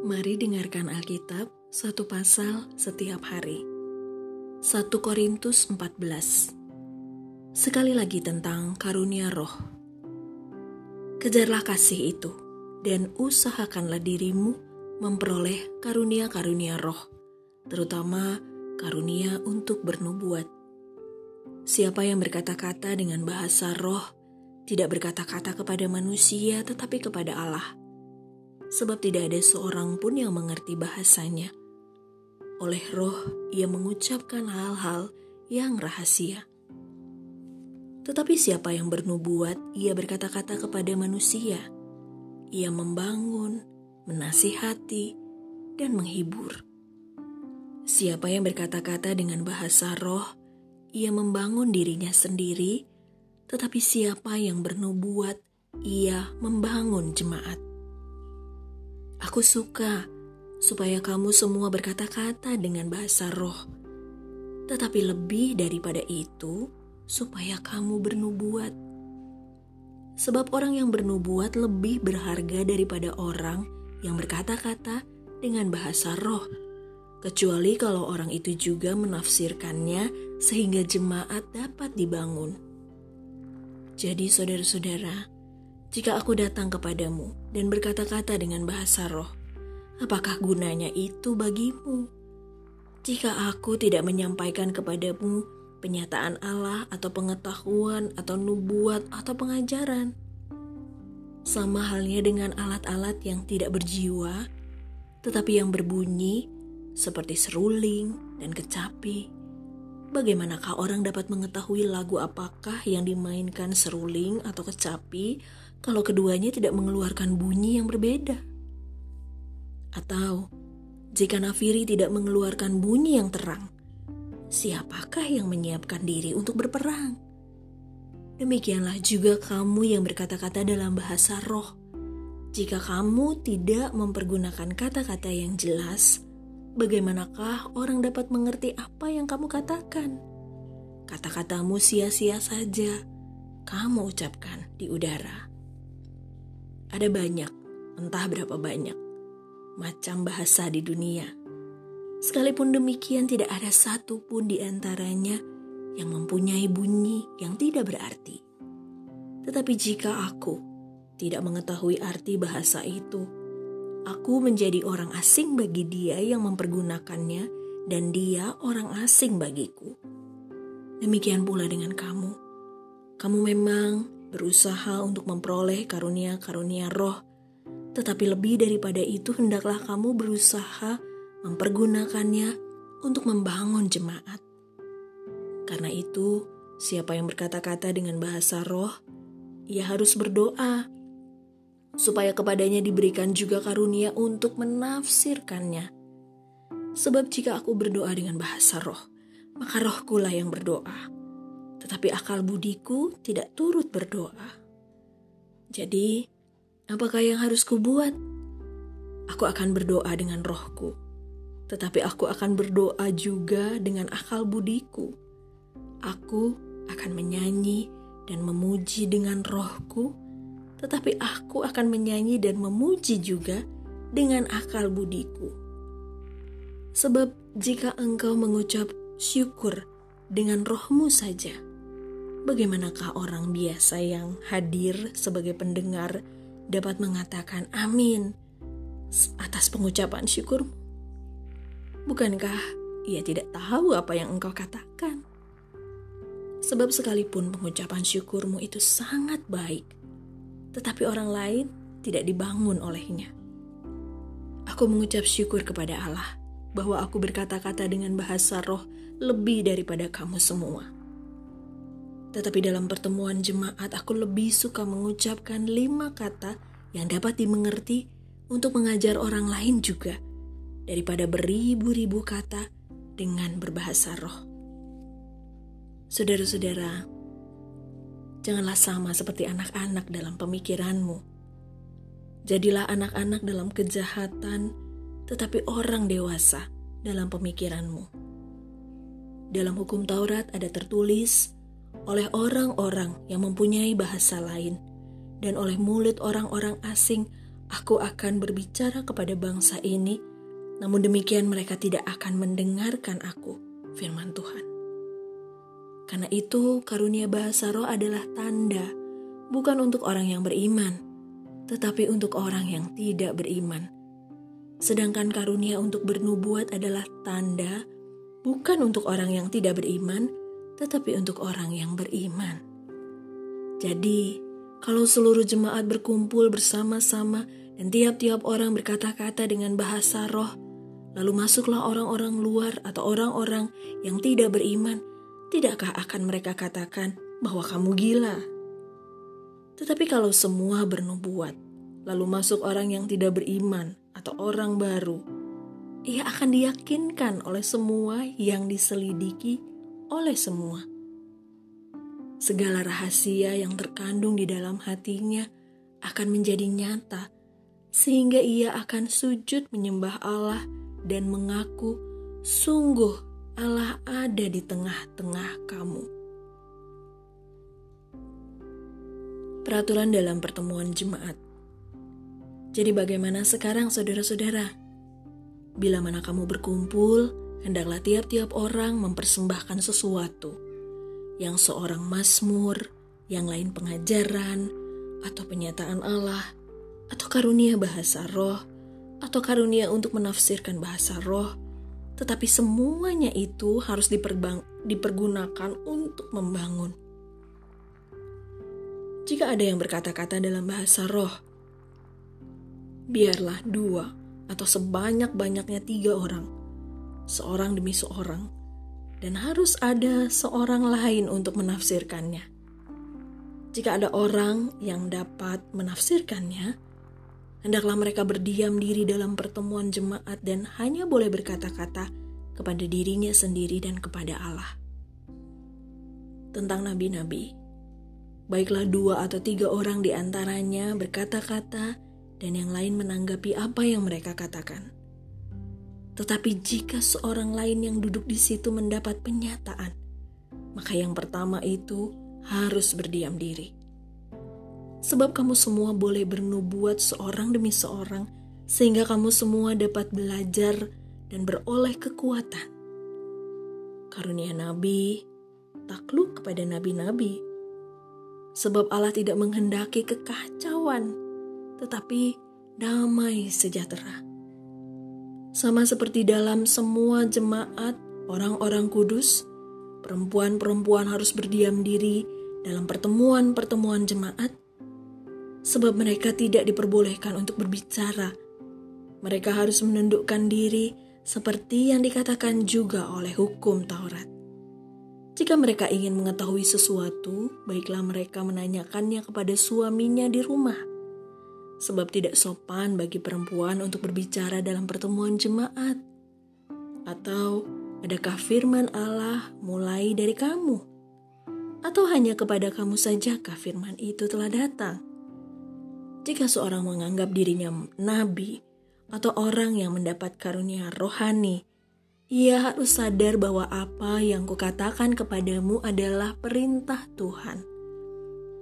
Mari dengarkan Alkitab satu pasal setiap hari. 1 Korintus 14 Sekali lagi tentang karunia roh. Kejarlah kasih itu dan usahakanlah dirimu memperoleh karunia-karunia roh, terutama karunia untuk bernubuat. Siapa yang berkata-kata dengan bahasa roh tidak berkata-kata kepada manusia tetapi kepada Allah sebab tidak ada seorang pun yang mengerti bahasanya. Oleh roh, ia mengucapkan hal-hal yang rahasia. Tetapi siapa yang bernubuat, ia berkata-kata kepada manusia. Ia membangun, menasihati, dan menghibur. Siapa yang berkata-kata dengan bahasa roh, ia membangun dirinya sendiri, tetapi siapa yang bernubuat, ia membangun jemaat. Aku suka supaya kamu semua berkata-kata dengan bahasa roh. Tetapi lebih daripada itu, supaya kamu bernubuat. Sebab orang yang bernubuat lebih berharga daripada orang yang berkata-kata dengan bahasa roh. Kecuali kalau orang itu juga menafsirkannya sehingga jemaat dapat dibangun. Jadi saudara-saudara, jika aku datang kepadamu dan berkata-kata dengan bahasa roh, apakah gunanya itu bagimu? Jika aku tidak menyampaikan kepadamu penyataan Allah atau pengetahuan atau nubuat atau pengajaran, sama halnya dengan alat-alat yang tidak berjiwa, tetapi yang berbunyi seperti seruling dan kecapi. Bagaimanakah orang dapat mengetahui lagu apakah yang dimainkan seruling atau kecapi kalau keduanya tidak mengeluarkan bunyi yang berbeda? Atau jika nafiri tidak mengeluarkan bunyi yang terang, siapakah yang menyiapkan diri untuk berperang? Demikianlah juga kamu yang berkata-kata dalam bahasa roh. Jika kamu tidak mempergunakan kata-kata yang jelas, bagaimanakah orang dapat mengerti apa yang kamu katakan? Kata-katamu sia-sia saja, kamu ucapkan di udara. Ada banyak, entah berapa banyak, macam bahasa di dunia. Sekalipun demikian tidak ada satu pun di antaranya yang mempunyai bunyi yang tidak berarti. Tetapi jika aku tidak mengetahui arti bahasa itu, aku menjadi orang asing bagi dia yang mempergunakannya dan dia orang asing bagiku. Demikian pula dengan kamu. Kamu memang berusaha untuk memperoleh karunia-karunia roh, tetapi lebih daripada itu hendaklah kamu berusaha mempergunakannya untuk membangun jemaat. Karena itu, siapa yang berkata-kata dengan bahasa roh, ia harus berdoa supaya kepadanya diberikan juga karunia untuk menafsirkannya. Sebab jika aku berdoa dengan bahasa roh, maka rohkulah yang berdoa tetapi akal budiku tidak turut berdoa. Jadi, apakah yang harus kubuat? Aku akan berdoa dengan rohku, tetapi aku akan berdoa juga dengan akal budiku. Aku akan menyanyi dan memuji dengan rohku, tetapi aku akan menyanyi dan memuji juga dengan akal budiku. Sebab jika engkau mengucap syukur dengan rohmu saja, Bagaimanakah orang biasa yang hadir sebagai pendengar dapat mengatakan amin atas pengucapan syukurmu? Bukankah ia tidak tahu apa yang engkau katakan? Sebab sekalipun pengucapan syukurmu itu sangat baik, tetapi orang lain tidak dibangun olehnya. Aku mengucap syukur kepada Allah bahwa aku berkata-kata dengan bahasa roh lebih daripada kamu semua tetapi dalam pertemuan jemaat aku lebih suka mengucapkan lima kata yang dapat dimengerti untuk mengajar orang lain juga daripada beribu-ribu kata dengan berbahasa roh. Saudara-saudara, janganlah sama seperti anak-anak dalam pemikiranmu. Jadilah anak-anak dalam kejahatan, tetapi orang dewasa dalam pemikiranmu. Dalam hukum Taurat ada tertulis, oleh orang-orang yang mempunyai bahasa lain dan oleh mulut orang-orang asing Aku akan berbicara kepada bangsa ini, namun demikian mereka tidak akan mendengarkan aku, firman Tuhan. Karena itu, karunia bahasa roh adalah tanda, bukan untuk orang yang beriman, tetapi untuk orang yang tidak beriman. Sedangkan karunia untuk bernubuat adalah tanda, bukan untuk orang yang tidak beriman, tetapi untuk orang yang beriman. Jadi, kalau seluruh jemaat berkumpul bersama-sama dan tiap-tiap orang berkata-kata dengan bahasa roh, lalu masuklah orang-orang luar atau orang-orang yang tidak beriman, tidakkah akan mereka katakan bahwa kamu gila? Tetapi kalau semua bernubuat, lalu masuk orang yang tidak beriman atau orang baru, ia akan diyakinkan oleh semua yang diselidiki oleh semua. Segala rahasia yang terkandung di dalam hatinya akan menjadi nyata sehingga ia akan sujud menyembah Allah dan mengaku, "Sungguh Allah ada di tengah-tengah kamu." Peraturan dalam pertemuan jemaat. Jadi, bagaimana sekarang, saudara-saudara? Bila mana kamu berkumpul, hendaklah tiap-tiap orang mempersembahkan sesuatu yang seorang mazmur, yang lain pengajaran, atau penyataan Allah atau karunia bahasa roh, atau karunia untuk menafsirkan bahasa roh, tetapi semuanya itu harus dipergunakan untuk membangun. Jika ada yang berkata-kata dalam bahasa roh, biarlah dua atau sebanyak-banyaknya tiga orang, seorang demi seorang, dan harus ada seorang lain untuk menafsirkannya. Jika ada orang yang dapat menafsirkannya, Hendaklah mereka berdiam diri dalam pertemuan jemaat dan hanya boleh berkata-kata kepada dirinya sendiri dan kepada Allah. Tentang nabi-nabi, baiklah dua atau tiga orang di antaranya berkata-kata dan yang lain menanggapi apa yang mereka katakan. Tetapi jika seorang lain yang duduk di situ mendapat penyataan, maka yang pertama itu harus berdiam diri sebab kamu semua boleh bernubuat seorang demi seorang, sehingga kamu semua dapat belajar dan beroleh kekuatan. Karunia nabi, takluk kepada nabi-nabi, sebab Allah tidak menghendaki kekacauan, tetapi damai sejahtera. Sama seperti dalam semua jemaat orang-orang kudus, perempuan-perempuan harus berdiam diri dalam pertemuan-pertemuan jemaat sebab mereka tidak diperbolehkan untuk berbicara. Mereka harus menundukkan diri seperti yang dikatakan juga oleh hukum Taurat. Jika mereka ingin mengetahui sesuatu, baiklah mereka menanyakannya kepada suaminya di rumah. Sebab tidak sopan bagi perempuan untuk berbicara dalam pertemuan jemaat. Atau adakah firman Allah mulai dari kamu? Atau hanya kepada kamu saja firman itu telah datang? Jika seorang menganggap dirinya nabi atau orang yang mendapat karunia rohani, ia harus sadar bahwa apa yang kukatakan kepadamu adalah perintah Tuhan.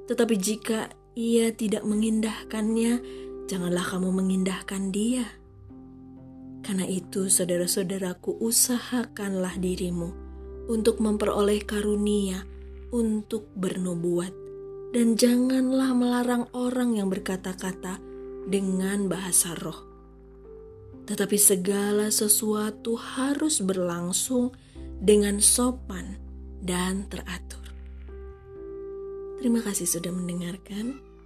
Tetapi jika ia tidak mengindahkannya, janganlah kamu mengindahkan dia. Karena itu, saudara-saudaraku, usahakanlah dirimu untuk memperoleh karunia untuk bernubuat dan janganlah melarang orang yang berkata-kata dengan bahasa roh. Tetapi segala sesuatu harus berlangsung dengan sopan dan teratur. Terima kasih sudah mendengarkan.